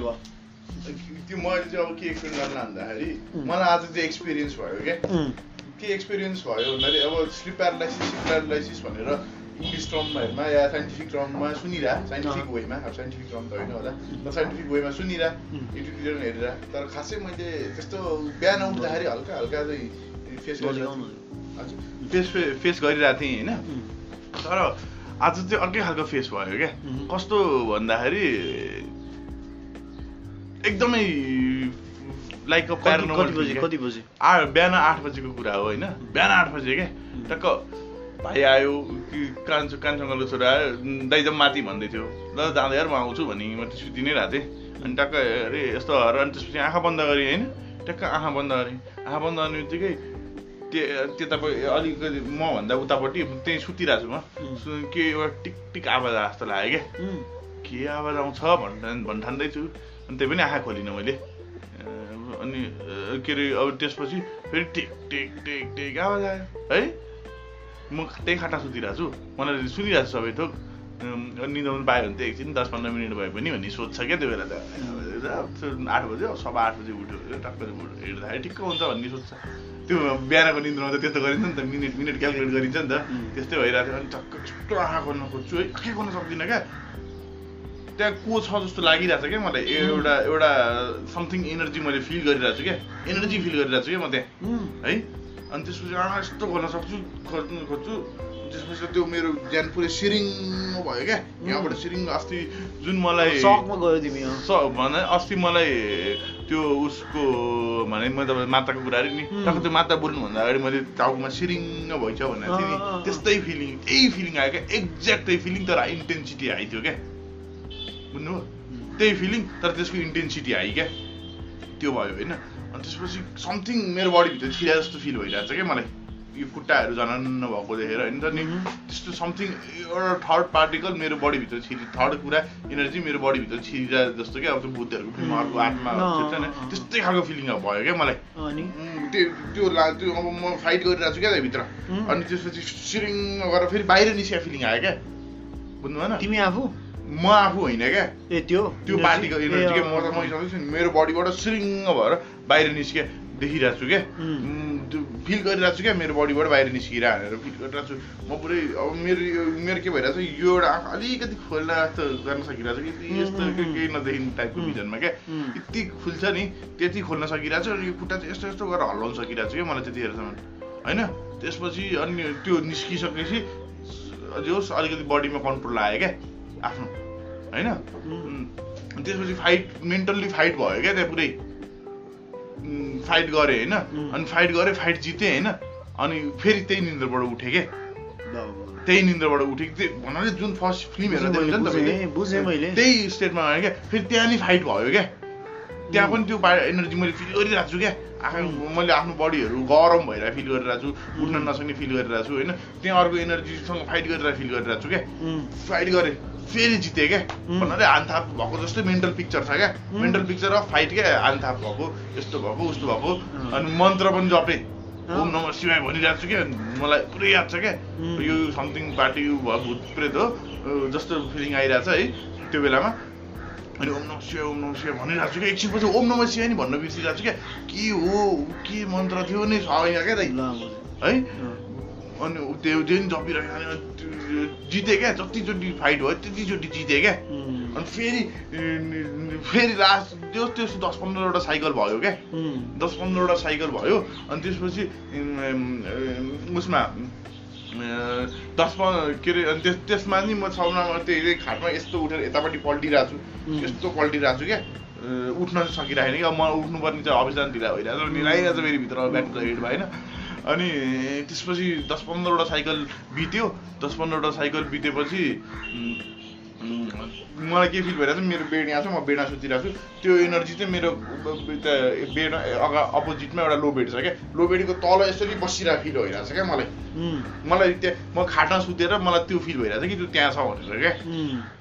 के भयो त्यो मैले चाहिँ अब के एक्सपिरियन्स गर्न भन्दाखेरि उम्. मलाई आज चाहिँ एक्सपिरियन्स भयो क्या उम्, के एक्सपिरियन्स भयो भन्दाखेरि अब स्लिप प्यारालाइसिस स्लिप प्यारालाइसिस भनेर इङ्ग्लिस टर्महरूमा या साइन्टिफिक टर्ममा सुनिरह साइन्टिफिक। वेमा अब साइन्टिफिक टर्म त होइन होला तर साइन्टिफिक वेमा सुनिरह उम्. युट्युबतिर हेरेर तर खासै मैले त्यस्तो बिहान उठ्दाखेरि हल्का हल्का चाहिँ फेस फेस फेस गरिरहेको थिएँ होइन। तर आज चाहिँ अर्कै खालको फेस भयो क्या. कस्तो भन्दाखेरि एकदमै लाइक कति बजी आ बिहान आठ बजीको कुरा हो होइन? बिहान आठ बजी क्या? टक्क भाइ आयो कि कान्छो कान्छोङ्गलको छोरा आयो "उम्, दाइ जाउँ माथि भन्दै थियो ल जाँदै यार म आउँछु भनी म सुति नै रहेको थिएँ अनि टक्क अरे यस्तो हर अनि त्यसपछि आँखा बन्द गरेँ होइन? टक्क आँखा बन्द गरेँ। आँखा बन्द गर्ने बित्तिकै त्यो त्यतापट्टि अलिकति मभन्दा उतापट्टि त्यहीँ सुतिरहेको छु म के एउटा टिक टिक आवाज आए जस्तो लाग्यो क्या के आवाज आउँछ भन् भन् ठान्दैछु अनि त्यही पनि आँखा खोलिनँ मैले। अनि के अरे अब त्यसपछि फेरि टिक टिक टिक टिक आवाज आयो। है? म त्यही खाटा सुतिरहेको छु। मलाई सुनिरहेको छु सबै थोक। निदाउनु पायो भने त एकछिन दस पन्ध्र मिनट भयो भने भन्ने सोध्छ क्या त्यो बेला त। आठ बज्यो सभा आठ बजी उठ्यो। टक्क हेर्दाखेरि ठिक्क हुन्छ भन्ने सोध्छ त्यो बिहानको निन्द्रामा त त्यस्तो गरिन्छ नि त। मिनट मिनट क्यालकुलेट गरिन्छ नि त. त्यस्तै भइरहेको थियो। अनि टक्क यस्तो आँखा खोल्न खोज्छु। है आँखै खोल्न सक्दिनँ क्या? त्यहाँ को छ जस्तो लागिरहेको छ क्या मलाई? एउटा एउटा समथिङ एनर्जी मैले फिल गरिरहेको छु क्या। एनर्जी फिल गरिरहेको छु क्या म त्यहाँ। है? अनि त्यसपछि आँखा यस्तो खोल्न सक्छु खोज्नु खोज्छु। त्यसपछि त्यो मेरो ज्यान पुरै सिरिङ भयो क्या। यहाँबाट सिरिङ अस्ति जुन मलाई। स भने अस्ति मलाई त्यो उसको भने मैले तपाईँ माताको कुरा अरे नि. टक्क त्यो माता बोल्नुभन्दा अगाडि मैले टाउकोमा सिरिङ्ग भइछ भनेको थिएँ। नि त्यस्तै फिलिङ त्यही फिलिङ आयो क्या। एक्ज्याक्ट त्यही फिलिङ तर इन्टेन्सिटी हाई थियो क्या। बुझ्नुभयो? उम्, त्यही फिलिङ तर त्यसको इन्टेन्सिटी हाई क्या? त्यो भयो होइन? अनि त्यसपछि समथिङ मेरो बडीभित्र छिरा जस्तो फिल भइरहेको छ क्या मलाई। यो खुट्टाहरू झनन्न भएको देखेर होइन? नि. त्यस्तो समथिङ एउटा थर्ड पार्टिकल मेरो बडीभित्र छिरि थर्ड कुरा एनर्जी मेरो बडीभित्र छिरिरहेको जस्तो क्या? अब त्यो बुद्धहरूको फिल्महरूको आत्मा नि अँ। त्यस्तै खालको फिलिङ भयो क्या मलाई। त्यो त्यो ला त्यो अब म फाइट गरिरहेको छु क्या त्यहाँभित्र. अनि त्यसपछि सिरिङ गरेर फेरि बाहिर निस्किया फिलिङ आयो क्या? बुझ्नु भएन तिमी आफू? म आफू होइन क्या? ए त्यो त्यो? पार्टीको अँ, म त म हिसाबले चाहिँ मेरो बडीबाट सिरिङ्ग भएर बाहिर निस्के देखिरहेको छु क्या फिल गरिरहेको छु क्या मेरो बडीबाट बाहिर निस्किएर भनेर फिल गरिरहेको छु म पुरै अब मेरो यो मेरो के भइरहेको छ यो एउटा आँखा अलिकति खोल्न जस्तो गर्न सकिरहेको छ कि यस्तो केही नदेखिने टाइपको. भिजनमा क्या. यति खुल्छ नि त्यति खोल्न सकिरहेको छ अनि यो खुट्टा चाहिँ यस्तो यस्तो गरेर हल्लाउन सकिरहेको छु क्या मलाई त्यतिखेरसम्म होइन? त्यसपछि अनि त्यो निस्किसकेपछि होस् अलिकति बडीमा कन्ट्रोल आयो क्या। आफ्नो होइन? त्यसपछि फाइट मेन्टल्ली फाइट भयो क्या त्यहाँ पुरै। फाइट गरेँ होइन. अनि फाइट गरेँ फाइट जितेँ होइन? अनि फेरि त्यही निन्द्रबाट उठेँ क्या। त्यही निन्द्रबाट उठेँ त्यो भन्नाले जुन फर्स्ट फिल्म हेरेर। त्यही स्टेटमा आयो क्या। फेरि त्यहाँ नि फाइट भयो क्या। त्यहाँ पनि त्यो एनर्जी मैले फिल गरिरहेको छु क्या। आँखा मैले आफ्नो बडीहरू गरम भएर फिल गरिरहेको छु उठ्न नसक्ने फिल गरिरहेको छु होइन? त्यहाँ अर्को एनर्जीसँग फाइट गरेर फिल गरिरहेको छु क्या। फाइट गरेँ। फेरि जितेँ क्या. भन्नाले हानथाप भएको जस्तै मेन्टल पिक्चर छ क्या. मेन्टल पिक्चर अफ फाइट क्या हानथाप भएको यस्तो भएको उस्तो भएको। अनि मन्त्र पनि जपेँ। ओम नम शिवाय भनिरहेको छु क्या मलाई पुरै याद छ क्या. यो समथिङ पार्टी भयो भूत प्रेत हो जस्तो फिलिङ आइरहेको छ है त्यो बेलामा। अनि ओम नम शिवाय ओम नम शिवाय भनिरहेको छु क्या एकछिनपछि ओम नम शिवाय नि भन्न बिर्सिरहेको छु क्या के हो? के मन्त्र थियो नि? छैन क्या है? अनि त्यो त्यो नि जपिरहेको अनि त्यो जितेँ क्या जतिचोटि फाइट भयो त्यतिचोटि जितेँ क्या। अनि फेरि फेरि लास्ट त्यो त्यस्तो दस पन्ध्रवटा साइकल भयो क्या। दस पन्ध्रवटा साइकल भयो अनि त्यसपछि उसमा दस पन्ध्र के अरे अनि त्यस त्यसमा नि म छाउना त्यही खाटमा यस्तो उठेर यतापट्टि पल्टिरहेको छु. यस्तो पल्टिरहेको छु क्या उठ्न सकिरहेन कि अब म उठ्नुपर्ने चाहिँ अभियान ढिला भइरहेको छ निलाइरहेको छ फेरि भित्र ब्याक द हेडमा होइन अनि त्यसपछि दस पन्ध्रवटा साइकल बित्यो। दस पन्ध्रवटा साइकल बितेपछि मलाई के फिल भइरहेको छ मेरो बेड यहाँ छ म बेडमा सुतिरहेको छु। त्यो एनर्जी चाहिँ मेरो बेड अगा अपोजिटमा एउटा लो बेड छ क्या। लो बेडको तल यसरी बसिरहेको फिल भइरहेको छ क्या मलाई। मलाई त्यहाँ म खाटमा सुतेर मलाई त्यो फिल भइरहेको छ कि त्यो त्यहाँ छ भनेर क्या।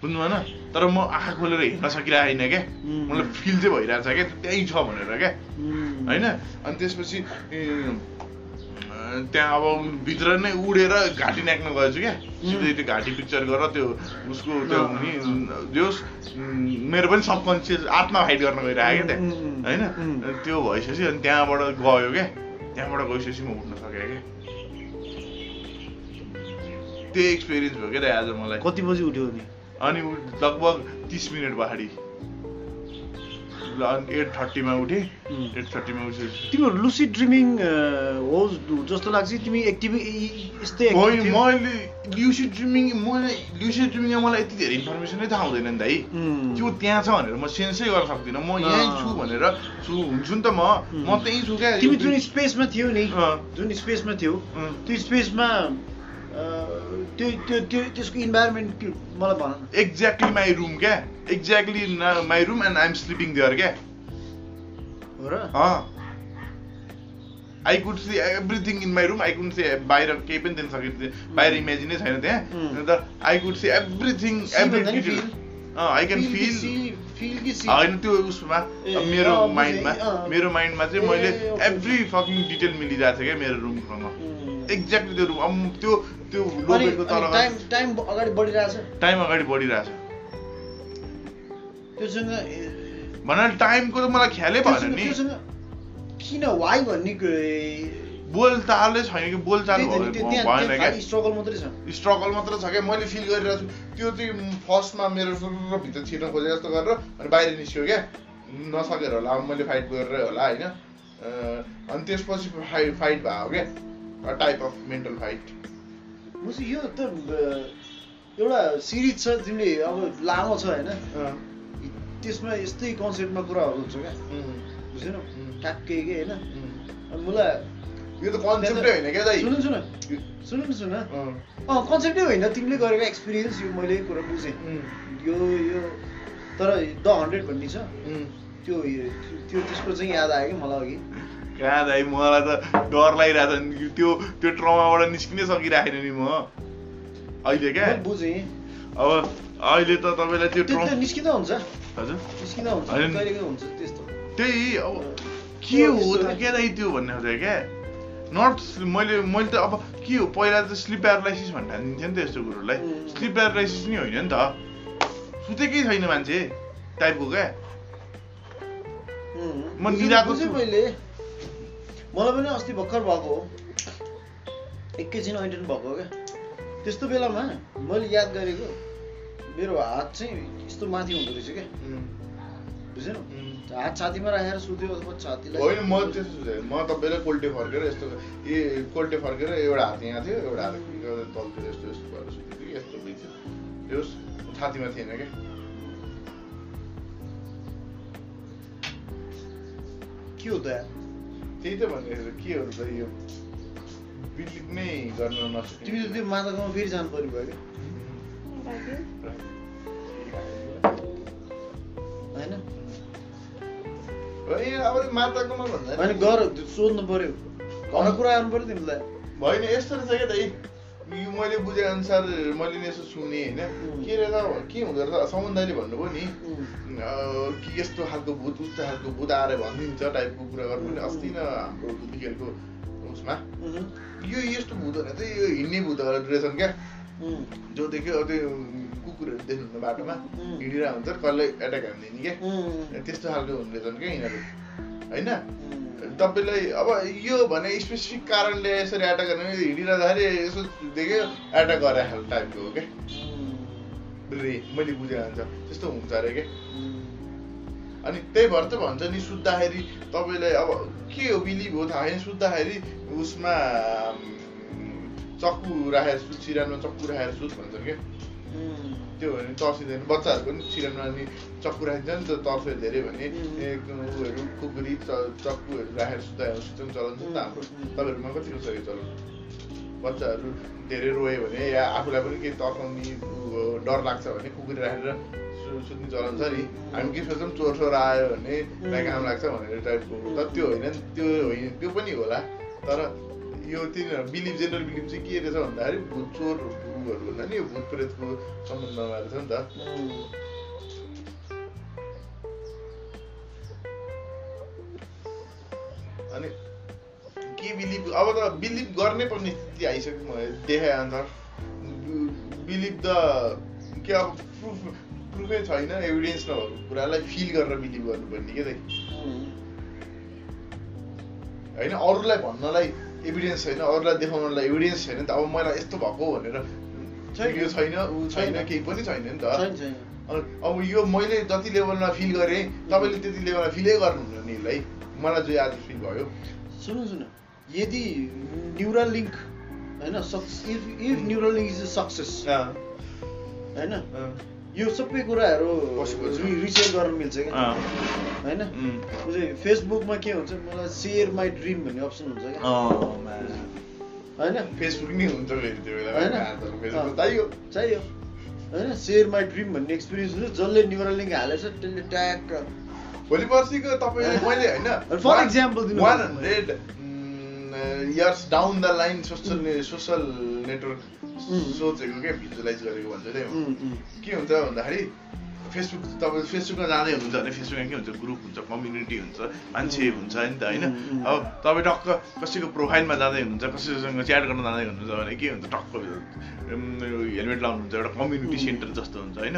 बुझ्नु भएन तर म आँखा खोलेर हेर्न सकिरहेको छैन क्या. मलाई फिल चाहिँ भइरहेको छ क्या त्यहीँ छ भनेर क्या। होइन? अनि त्यसपछि त्यहाँ अब भित्र नै उडेर घाँटी नाक्न गएछु क्या। सिधै त्यो घाँटी पिक्चर गरेर त्यो उसको त्यो। नि जोस् मेरो पनि सबकन्सियस आत्मा फाइट गर्न गइरहेको क्या त्यहाँ। होइन। त्यो भइसकेपछि अनि त्यहाँबाट गयो क्या। त्यहाँबाट गइसकेपछि म उठ्न सकेँ क्या। त्यो एक्सपिरियन्स भयो क्या आज मलाई। कति बजी उठ्यो नि अनि उ- लगभग तिस मिनट पछाडि। अनि एट थर्टीमा उठेँ। एट थर्टीमा उठेपछि तिम्रो लुसिड ड्रिमिङ हो जस्तो लाग्छ तिमी एक्टिभ यस्तै? मैले ल्युसिड ड्रिमिङ मैले ल्युसिड ड्रिमिङमा मलाई यति धेरै इन्फर्मेसनै थाहा हुँदैन नि दाइ. त्यो त्यहाँ छ भनेर म सेन्सै गर्न सक्दिनँ म यहीँ। छु भनेर छु हुन्छु नि त म म. त्यहीँ छु क्या तिमी जुन स्पेसमा थियौ नि। जुन स्पेसमा थियौ। त्यो स्पेसमा त्यो त्यो त्यो त्यसको इन्भाइरोमेन्ट मलाई भन। एक्ज्याक्टली माई रुम क्या? Exactly my room and I'm sleeping there क्या? हो र? I could see everything in my room I could see बाहिर केही पनि दिन सकिन्थ्यो बाहिर इमेजिनै छैन त्यहाँ। उम्. अन्त I could see everything every detail? I can feel? होइन त्यो उसमा मेरो माइन्डमा। मेरो माइन्डमा चाहिँ मैले एभ्री फकिङ डिटेल मिलिरहेको थियो क्या मेरो रुमसँग. एक्ज्याक्टली त्यो रुम अब त्यो त्यो तल टाइम टाइम अगाडि बढिरहेछ? टाइम अगाडि बढिरहेछ। त्योसँग भनेर टाइमको त मलाई ख्यालै भएन नि। किन वाइ भन्ने क- बोलचालै छैन कि बोलचाल भएन क्या। स्ट्रगल मात्रै छ। स्ट्रगल मात्र छ क्या। मैले फिल गरिरहेको छु। त्यो चाहिँ फर्स्टमा मेरो भित्र छिर्न खोजे जस्तो गरेर अनि बाहिर निस्क्यो क्या। नसकेर होला। अब मैले फाइट गरेरै होला होइन? अनि त्यसपछि फाइट फाइट भयो क्या। टाइप अफ मेन्टल फाइट म चाहिँ यो त एउटा सिरिज छ तिमीले अब लामो छ होइन। त्यसमा यस्तै कन्सेप्टमा कुराहरू हुन्छ क्या। बुझेनौ उम्. ट्याक्कै के होइन? अनि मलाई यो त कन्सेप्टै होइन क्या दाइ। सुन सुन सुन न सुन अँ, कन्सेप्टै होइन तिमीले गरेको एक्सपिरियन्स यो मैले कुरा बुझेँ। यो यो तर द हन्ड्रेड भन्ने छ. त्यो त्यो त्यसको चाहिँ याद आयो कि मलाई अघि। कहाँ दाइ? मलाई त डर लागिरहेको छ। नि त्यो त्यो ट्रमाबाट निस्किनै सकिरहेन नि म। अहिले क्या? बुझेँ। अब अहिले त तपाईँलाई त्यो ट्रम निस्किँदा हुन्छ। हजुर। निस्किँदा हुन्छ। त्यस्तो। त्यही अब के हो त क्या दाइ त्यो भन्ने हो क्या? नट मैले मैले त अब के हो? पहिला त स्लिप प्यारालाइसिस भन्ने हानिदिन्थ्यो नि त यस्तो कुरोलाई. स्लिप प्यारालाइसिस नि होइन नि त। सुतेकै छैन मान्छे टाइपको क्या. म बुझेँ छु। मैले। मलाई पनि अस्ति भर्खर भएको हो। एकैछिन ऐँठन भएको हो क्या। त्यस्तो बेलामा मैले याद गरेको मेरो हात चाहिँ यस्तो माथि हुँदो रहेछ क्या। बुझेन हात छातीमा राखेर सुत्यो अथवा छातीलाई होइन म त्यस्तो म तपाईँलाई कोल्टे फर्केर यस्तो ए कोल्टे फर्केर एउटा हात यहाँ थियो एउटा हात तलतिर यस्तो यस्तो भएर सुतेको थिएँ यस्तो बित्थ्यो त्यो छातीमा थिएन क्या। के हो त? त्यही त भनेको के हो त यो बिलिभ नै गर्न नसक्ने तिमी त त्यो माताकोमा फेरि जानु पर्ने भयो होइन? ए अब माताकोमा भन्दा गर सोध्नु पर्यो घर कुरा गर्नु पर्यो तिमीलाई। होइन यस्तो रहेछ क्या दाइ यो मैले बुझे अनुसार मैले नि यसो सुने होइन. के रहेछ के हुँदो रहेछ समुदायले भन्नुभयो नि कि यस्तो खालको भूत उस्तो खालको भूत आएर भनिदिन्छ टाइपको कुरा गर्नु नि अस्ति न हाम्रो दुधिखेलको उसमा. यो यस्तो भूत भने चाहिँ यो हिँड्ने भूतहरू रहेछन् क्या. जो देख्यो त्यो कुकुरहरू देख्नुहुन्न बाटोमा. हिँडिरहेको हुन्छ कसलाई एट्याक हानिदिने क्या. त्यस्तो खालको हुने रहेछन् क्या यिनीहरू होइन. तपाईँलाई अब यो भने स्पेसिफिक कारणले यसरी एट्याक गर्ने हिँडिरहँदाखेरि यसो देख्यो एट्याक गरे खालको टाइपको हो क्या रे मैले बुझेँ हुन्छ। त्यस्तो हुन्छ अरे उम्. अनि त्यही भएर त भन्छ नि सुत्दाखेरि तपाईँलाई अब के हो बिलिभ हो थाहा छैन। सुत्दाखेरि उसमा चक्कु राखेर सुत सिरानमा चक्कु राखेर सुत भन्छन् क्या. त्यो भने तर्सिँदैन बच्चाहरूको पनि सिरानमा अनि चक्कु राखिन्छ नि त तर्स्यो धेरै भने उयोहरू खुकुरी चक्कुहरू राखेर सुत्दा सुत्नु चलन छ नि त हाम्रो. तपाईँहरूमा कतिको छ यो चलन बच्चाहरू धेरै रोयो भने या आफूलाई पनि केही तर्साउने डर लाग्छ भने खुकुरी राखेर सुत्ने चलन छ नि। हामी के सोच्छौँ चोर सोर आयो भने काम लाग्छ भनेर टाइपको तर त्यो होइन नि त्यो होइन त्यो पनि होला। तर यो तिनीहरू बिलिभ जेनरल बिलिभ चाहिँ के रहेछ भन्दाखेरि भूत चोर उयोहरू भन्दा नि भूत प्रेतको सम्बन्धमा रहेछ नि त. अनि के बिलिभ अब त बिलिभ गर्नै पर्ने स्थिति आइसक्यो म देखाए अनुसार बिलिभ द के अब प्रुफ प्रुफै छैन एभिडेन्स नभएको कुरालाई फिल गरेर बिलिभ गर्नुपर्ने के दाइ होइन अरूलाई भन्नलाई एभिडेन्स छैन अरूलाई देखाउनलाई एभिडेन्स छैन त अब मलाई यस्तो भएको भनेर। यो छैन ऊ छैन। केही पनि छैन नि त। अब यो मैले जति लेभलमा फिल गरेँ तपाईँले त्यति लेभलमा फिलै गर्नुहुन्न नि यसलाई मलाई जो आज फिल भयो। सुन्नु सुन्नु। यदि न्युरल लिङ्क होइन if if neural link is a success होइन यो सबै कुराहरू। रिसेयर गर्न मिल्छ क्या। होइन? फेसबुकमा के हुन्छ मलाई सेयर माई ड्रिम भन्ने अप्सन हुन्छ क्या। होइन? फेसबुक नि हुन्छ फेरि त्यो बेला। चाहियो। चाहियो। होइन? सेयर माई ड्रिम भन्ने एक्सपिरियन्स हुन्छ जसले न्युरल लिङ्क हालेछ त्यसले ट्याक भोलि पर्सिको तपाईँले मैले होइन For example दिनु one hundred years down the line social social network. सोचेको क्या भिजुलाइज गरेको भन्छु त्यही. के हुन्छ भन्दाखेरि फेसबुक तपाईँ फेसबुकमा जाँदै हुनुहुन्छ भने फेसबुकमा के हुन्छ ग्रुप हुन्छ कम्युनिटी हुन्छ मान्छे हुन्छ नि त होइन. अब तपाईँ टक्क कसैको प्रोफाइलमा जाँदै हुनुहुन्छ कसैसँग च्याट गर्न जाँदै हुनुहुन्छ भने के हुन्छ टक्क हेलमेट लाउनुहुन्छ एउटा कम्युनिटी. सेन्टर जस्तो हुन्छ होइन?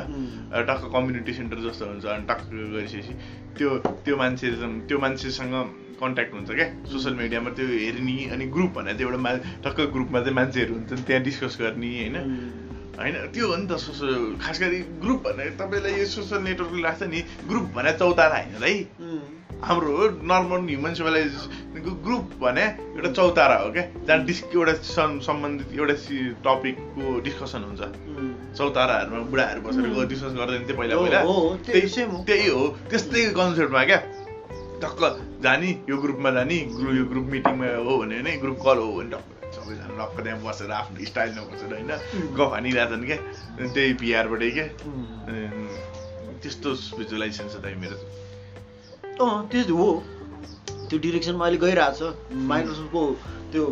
टक्क कम्युनिटी सेन्टर जस्तो हुन्छ अनि टक्क गरिसकेपछि त्यो त्यो मान्छे त्यो मान्छेसँग कन्ट्याक्ट हुन्छ क्या सोसियल मिडियामा त्यो हेर्ने अनि ग्रुप भनेर चाहिँ एउटा मा टक्क ग्रुपमा चाहिँ मान्छेहरू हुन्छन् त्यहाँ डिस्कस गर्ने होइन? होइन त्यो हो नि त सोसल खास गरी ग्रुप भनेर तपाईँलाई यो सोसियल नेटवर्कले लाग्छ नि ग्रुप भने चौतारा होइन है. हाम्रो नर्मल ह्युमन सिभिलाइजेसनको ग्रुप भने एउटा चौतारा हो क्या जहाँ डिस् एउटा सम्- सम्बन्धित एउटा टपिकको डिस्कसन हुन्छ. चौताराहरूमा बुढाहरू बसेर. डिस्कस गर्दै थियो पहिला पहिला त्यही हो। त्यही हो त्यस्तै कन्सेप्टमा क्या टक्क जाने यो ग्रुपमा जाने यो ग्रुप मिटिङमा हो भने ग्रुप कल हो भने टक्क सबैजना त्यहाँ बसेर आफ्नो स्टाइलमा बसेर होइन? गफ हानिरहेछन् क्या? त्यही पिआरबाटै क्या त्यस्तो भिजुलाइजेसन छ दाइ मेरो। अँ त्यो हो। त्यो डिरेक्सनमा अहिले गइरहेको छ। माइक्रोसफ्टको त्यो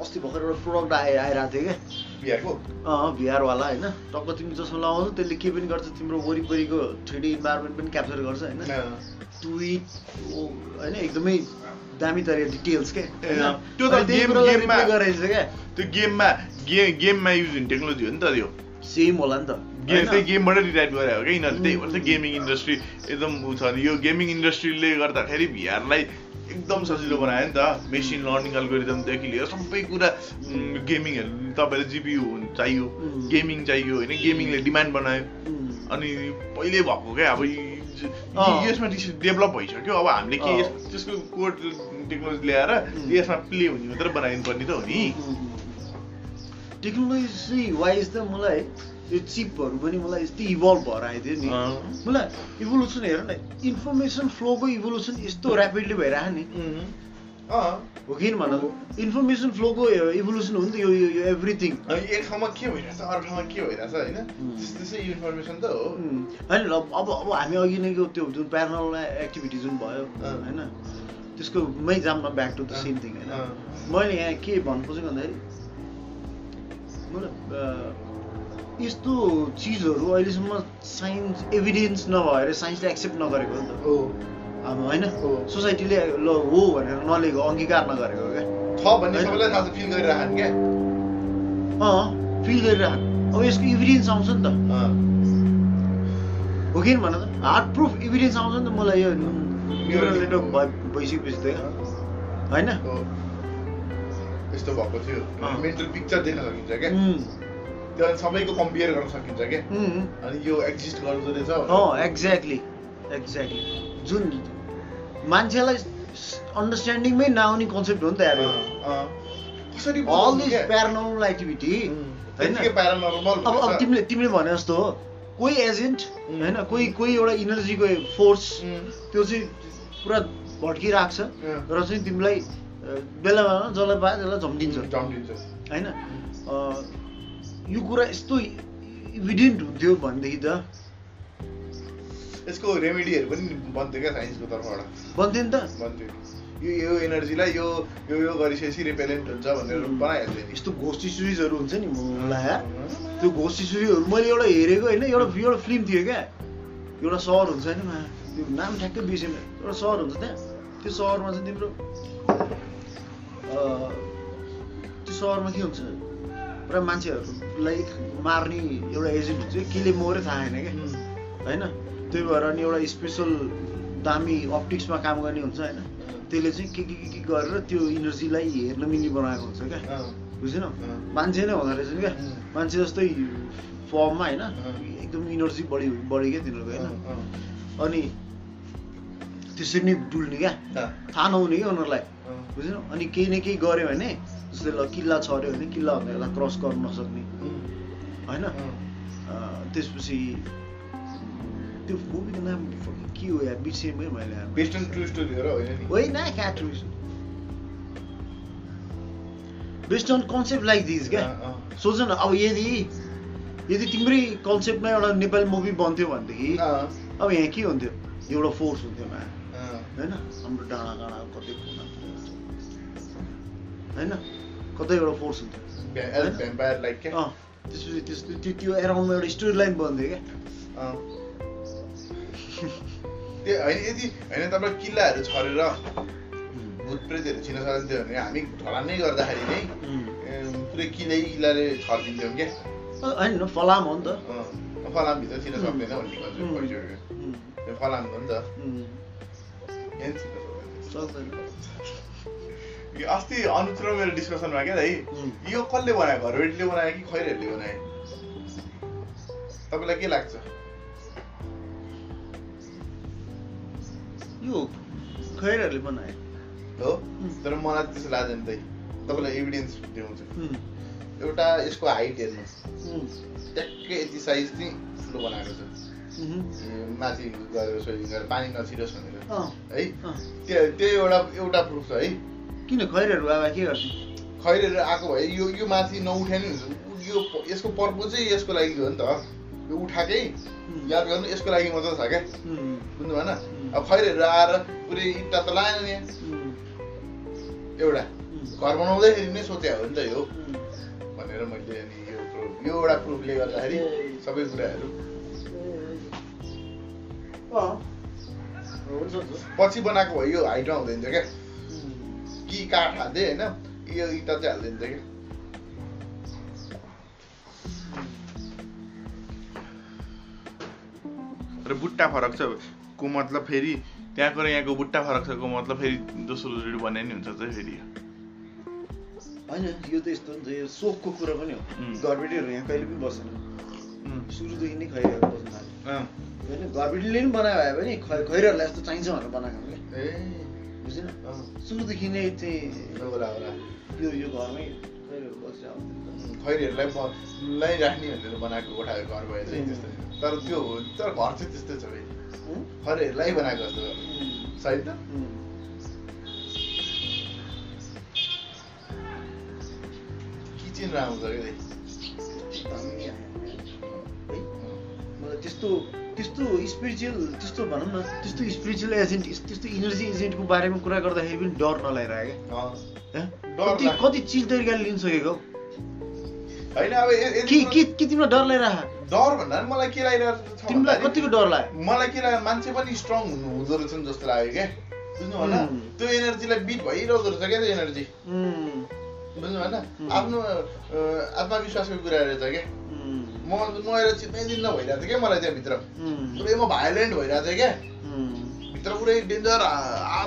अस्ति भर्खर एउटा प्रडक्ट आए आइरहेको थियो क्या। पिआरको अँ भिआरवाला होइन। टक्क तिमी जसमा लगाउँछौ त्यसले के पनि गर्छ तिम्रो वरिपरिको थ्री डी इन्भाइरोमेन्ट पनि क्याप्चर गर्छ होइन। ट्विट होइन एकदमै दामी तरिका डिटेल्स होइन? त्यो त गेम- गेममा- गराइन्छ क्या त्यो गेममा गे गेममा युज हुने टेक्नोलोजी हो नि त त्यो। सेम होला नि त। गेम? त्यही गेमबाटै डिराइभ गरे हो क्या यिनीहरूले त्यही भन्छ. गेमिङ इन्डस्ट्री एकदम ऊ छ यो गेमिङ इन्डस्ट्रीले गर्दाखेरि भिआरलाई एकदम सजिलो बनायो नि त। मेसिन लर्निङ अल्गोरिदमदेखि लिएर सबै कुरा गेमिङहरू तपाईँले जिपियु चाहियो. गेमिङ चाहियो होइन? गेमिङले डिमान्ड बनायो. अनि पहिले भएको क्या? अब यसमा डेभलप भइसक्यो। अब हामीले के त्यसको कोड टेक्नोलोजी ल्याएर. यसमा प्ले हुने मात्रै बनाइदिनु पर्ने त हो नि। टेक्नोलोजी वाइज त मलाई यो चिपहरू पनि मलाई यस्तै इभल्भ भएर आइदियो नि। अँ। मलाई इभोल्युसन हेर न इन्फर्मेसन फ्लोको इभोल्युसन यस्तो ऱ्यापिडली भइरहेको नि हो कि भन इन्फर्मेसन फ्लोको इभोल्युसन हो नि त यो यो- एभ्रिथिङ एक ठाउँमा के भइरहेछ अर्को ठाउँमा के भइरहेछ होइन. त्यस्तै इन्फर्मेसन त हो। होइन अब अब हामी अघि नैको त्यो जुन प्यारनल एक्टिभिटी जुन भयो। होइन? त्यसको मै जाममा back to the same thing होइन। मैले यहाँ के भन्नु खोजेको भन्दाखेरि यस्तो चिजहरू अहिलेसम्म साइन्स एभिडेन्स नभएर साइन्सले एक्सेप्ट नगरेको हो नि त। हो। अब होइन। सोसाइटीले ल हो भनेर नलिएको अङ्गीकार नगरेको क्या। छ भन्ने। सबैलाई थाहा छ फिल गरिरहेको क्या। अँ फिल गरिरहेको अब यसको इभिडेन्स आउँछ नि त। हो कि भन त? हार्ड प्रुफ इभिडेन्स आउँछ नि त मलाई यो न्युरल नेटवर्क भइ भइसकेपछि त। होइन? हो। यस्तो भएको थियो। मेन्टल पिक्चर देख्न सकिन्छ क्या। उम्, त्यो अनि सबैको कम्पेयर गर्न सकिन्छ क्या। अनि यो एक्जिस्ट गर्दो रहेछ एक्ज्याक्टली एक्ज्याक्टली जुन मान्छेलाई अन्डरस्ट्यान्डिङमै नआउने कन्सेप्ट हो नि त यार अँ, अँ। कसरी अल बुझाउनु दिस क्या? प्यारानर्मल एक्टिभिटी paranormal अब अब। तिमीले तिमीले भने जस्तो हो कोही एजेन्ट. होइन कोही कोही एउटा इनर्जीको फोर्स. त्यो चाहिँ पुरा भड्किरहेको छ। र चाहिँ तिमीलाई बेला बेलामा जसलाई पायो त्यसलाई जम्टिन्छ होइन यो कुरा यस्तो इभिडेन्ट हुन्थ्यो भनेदेखि त यसको रेमेडीहरू पनि बन्थ्यो क्या साइन्सको तर्फबाट। बन्थ्यो नि त। बन्थ्यो। यो यो एनर्जीलाई यो यो यो गरिसकेपछि रिपेलेन्ट हुन्छ भनेर बनाइहाल्थ्यो नि। यस्तो घोस्टी सिरिजहरू हुन्छ नि मलाई त्यो घोस्टी सिरिजहरू मैले एउटा हेरेको होइन एउटा एउटा फिल्म थियो क्या। एउटा सहर हुन्छ होइन मा त्यो नाम ठ्याक्कै बिर्सेन। एउटा सहर हुन्छ त्यहाँ। त्यो सहरमा चाहिँ तिम्रो त्यो सहरमा के हुन्छ? पुरा मान्छेहरूलाई मार्ने एउटा एजेन्ट हुन्छ। केले मऱ्यो थाहा छैन क्या। होइन? त्यही भएर अनि एउटा स्पेसल दामी अप्टिक्समा काम गर्ने हुन्छ होइन। त्यसले चाहिँ के के के के गरेर त्यो इनर्जीलाई हेर्न मिल्ने बनाएको हुन्छ क्या। बुझेन मान्छे नै हुँदो रहेछ नि क्या। मान्छे जस्तै फर्ममा होइन एकदम इनर्जी बढी बढी क्या तिनीहरूको होइन। अनि त्यसरी नै डुल्ने क्या। थाहा नहुने क्या उनीहरूलाई। बुझेन अनि केही न केही गऱ्यो भने जस्तै ल किल्ला छऱ्यो भने किल्ला भन्दा क्रस गर्न नसक्ने। होइन? त्यसपछि त्यो मुभीको नाम के हो यार? बिर्सेँ मैले बेस्ट अन ट्रु स्टोरी हो होइन नि? होइन क्या based on concept like this क्या। सोच न अब यदि यदि तिम्रै कन्सेप्टमा एउटा नेपाली मुभी बन्थ्यो भनेदेखि अब यहाँ के हुन्थ्यो? एउटा फोर्स हुन्थ्यो मा। होइन? हाम्रो डाँडा डाँडा कतै कुना होइन? कतै एउटा फोर्स हुन्थ्यो। त्यसपछि त्यस्तो त्यो त्यो एराउन्डमा एउटा स्टोरी लाइन बन्थ्यो क्या। त्यो होइन यदि होइन तपाईँ किल्लाहरू छरेर भूत प्रेतहरू छिर्न सक्थ्यो भने हामी ढलानै गर्दाखेरि नै पुरै किल्लै किल्लाले छरिदिन्थ्यौँ क्या। होइन फलाम हो नि त। फलामभित्र छिर्न सक्दैन भन्ने त्यो फलाम हो नि त। अस्ति अनुज र मेरो डिस्कसनमा क्या दाइ उम्. यो कसले बनायो? घरबेटीले बनायो कि खैरेहरूले बनायो? तपाईँलाई के लाग्छ? यो खैरहरूले बनाए हो? तर मलाई त्यस्तो लाग्दैन दाइ तपाईँलाई एभिडेन्स देखाउँछु उम्, एउटा यसको हाइट हेर्नुहोस् ट्याक्कै यति साइज चाहिँ ठुलो बनाएको छ। माथि गएर स्विमिङ गरेर पानी नछिरोस् भनेर। है। त्यो त्यो एउटा एउटा प्रुफ छ है? किन खैरहरू अब के गर्छ खैरेर आएको भए यो यो माथि नउठ्या नि हुन्छ यो यसको पर्पज यसको लागि हो नि त। यो उठाएकै याद गर्नु यसको लागि मात्रै छ क्या बुझ्नु भएन? अब खैरेर आएर पुरै इट्टा त लाएन नि। एउटा। घर बनाउँदैखेरि नै सोचे हो नि त यो। भनेर मैले अनि यो प्रुफ यो एउटा प्रुफले गर्दाखेरि सबै कुराहरू। पछि बनाएको भए यो हाइटमा हुँदैन थियो क्या। कि काठ हाल्दै होइन यो इँटा चाहिँ हालिदिन्छ क्या। बुट्टा फरक छ। को मतलब फेरि त्यहाँको र यहाँको बुट्टा फरक छ को मतलब फेरि दोस्रो जोडी बनाए नि हुन्छ चाहिँ फेरि। होइन यो त यस्तो त यो सोखको कुरा पनि हो. घरबेटीहरू यहाँ कहिले पनि बसेन। सुरुदेखि नै खैरहरू बस्न थाल्यो। होइन घरबेटीले पनि बनायो भए पनि खै खैरहरूलाई यस्तो चाहिन्छ भनेर बनाएको ए। बुझेन? सुरुदेखि नै चाहिँ यो यो घरमै खैरीहरूलाई ब- लै राख्ने भनेर बनाएको कोठा घर भए चाहिँ त्यस्तो तर त्यो हो तर घर चाहिँ त्यस्तै छ। उम्, खैरीहरूलाई बनाएको जस्तो सही त। किचन राम्रो छ क्या? मलाई त्यस्तो त्यस्तो स्पिरिचुअल त्यस्तो भनौँ न त्यस्तो स्पिरिचुअल एजेन्ट त्यस्तो इनर्जी एजेन्टको बारेमा कुरा गर्दाखेरि पनि डर नलागिरहेको अँ। क्या डर कति। कति चिज तरिकाले लिन सकेको? होइन अब के के तिमीलाई डर लागिरह डर भन्दा पनि मलाई के लागिरहेको तिमीलाई कतिको डर लाग्यो? मलाई के लाग्यो मान्छे पनि स्ट्रङ हुनु हुँदो रहेछ नि जस्तो लाग्यो क्या। बुझ्नु भएन. त्यो एनर्जीलाई बिट भइरहेको रहेछ क्या त्यो एनर्जी बुझ्नु भएन. आफ्नो आत्मविश्वासको कुरा रहेछ क्या। म नुहाएर चित्तै दिन भइरहेको थियो क्या मलाई त्यहाँभित्र। पुरै म भाइलेन्ट भइरहेको थिएँ क्या। भित्र पुरै डेन्जर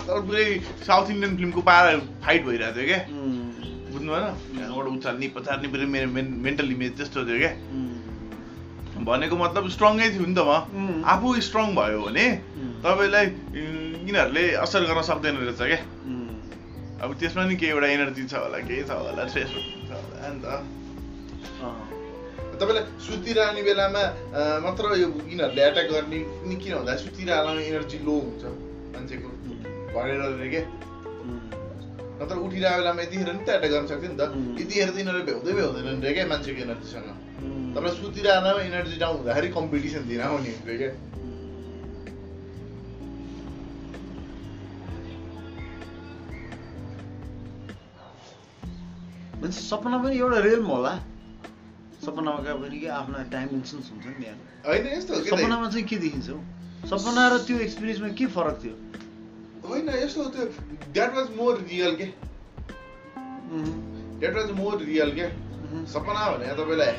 पुरै साउथ इन्डियन फिल्मको पारा फाइट भइरहेको थियो क्या। बुझ्नु भएन? त्यहाँबाट उचाल्ने पचार्ने पुरै मेरो मेन्टल इमेज त्यस्तो थियो क्या। भनेको मतलब स्ट्रङै थियो नि त म. आफू स्ट्रङ भयो भने तपाईँलाई यिनीहरूले असर गर्न सक्दैन रहेछ क्या। अब त्यसमा नि केही एउटा एनर्जी छ होला केही छ होला स्ट्रेस छ होला नि त। तपाईँलाई सुतिरहने बेलामा मात्र यो यिनीहरूले एट्याक गर्ने नि किन भन्दा सुतिरहने एनर्जी लो हुन्छ मान्छेको। भरेर रे के उम्, नत्र उठिरहेको बेलामा यतिखेर नि त एट्याक गर्न सक्थ्यो नि त. यतिखेर त यिनीहरू भ्याउँदै भ्याउँदैनन् रे क्या मान्छेको एनर्जीसँग उम्, तपाईँ सुतिरहनमा एनर्जी डाउन हुँदाखेरि कम्पिटिसन दिन आउने हुन्छ क्या मान्छे सपना पनि एउटा रियलमा होला सपनामा पनि के आफ्ना डाइमेन्सन्स हुन्छ नि त्यहाँ? सपनामा चाहिँ के देखिन्छ हौ सपना र त्यो एक्सपिरियन्समा के फरक थियो होइन यस्तो त्यो द्याट वाज मोर रियल के? द्याट वाज मोर रियल के? सपना भने तपाईँलाई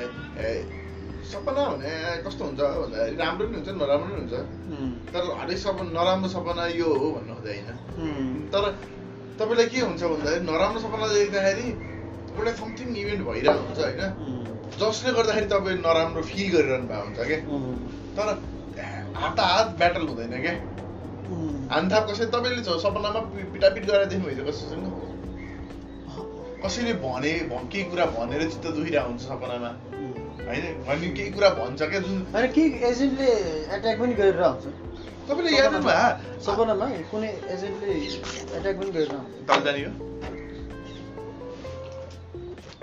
सपना भने कस्तो हुन्छ भन्दाखेरि राम्रो पनि हुन्छ नराम्रो पनि हुन्छ। तर हरेक सपना नराम्रो सपना यो हो भन्नु उम्, तर तपाईँलाई के हुन्छ भन्दाखेरि नराम्रो सपना देख्दाखेरि एउटा समथिङ इभेन्ट भइरहेको हुन्छ होइन। जसले गर्दाखेरि तपाईँ नराम्रो फिल गरिरहनु भएको हुन्छ क्या तर हात हात ब्याटल हुँदैन क्या उम्, हानथाप कसै तपाईँले सपनामा पिटापिट गरेर देख्नुभएको कसैसँग कसैले भने केही कुरा भनेर चित्त दुखिरहेको हुन्छ सपनामा। होइन भने केही कुरा भन्छ क्या जुन एजेन्टले एट्याक पनि गरेर आउँछ तपाईँले याद भयो सपनामा कुनै एजेन्टले एट्याक पनि गरेर आउँछ जाने हो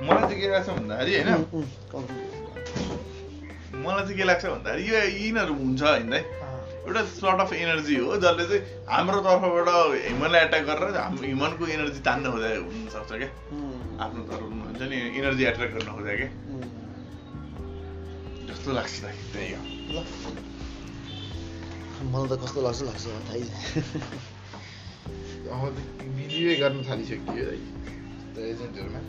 मलाई चाहिँ के लाग्छ भन्दाखेरि होइन? उम्, उम्, कम। मलाई चाहिँ के लाग्छ भन्दाखेरि यो यिनीहरू हुन्छ होइन एउटा सर्ट अफ एनर्जी हो जसले चाहिँ हाम्रो तर्फबाट ह्युमनलाई एट्याक गरेर हाम्रो ह्युमनको एनर्जी तान्न खोजेको हुनसक्छ क्या। आफ्नो तर्फमा हुन्छ नि एनर्जी एट्र्याक्ट गर्न खोजेको क्या। जस्तो लाग्छ त्यही हो। मलाई त कस्तो लाग्छ लाग्छ थाहै बिलिभै गर्न थालिसकियो है एजेन्टहरूमा।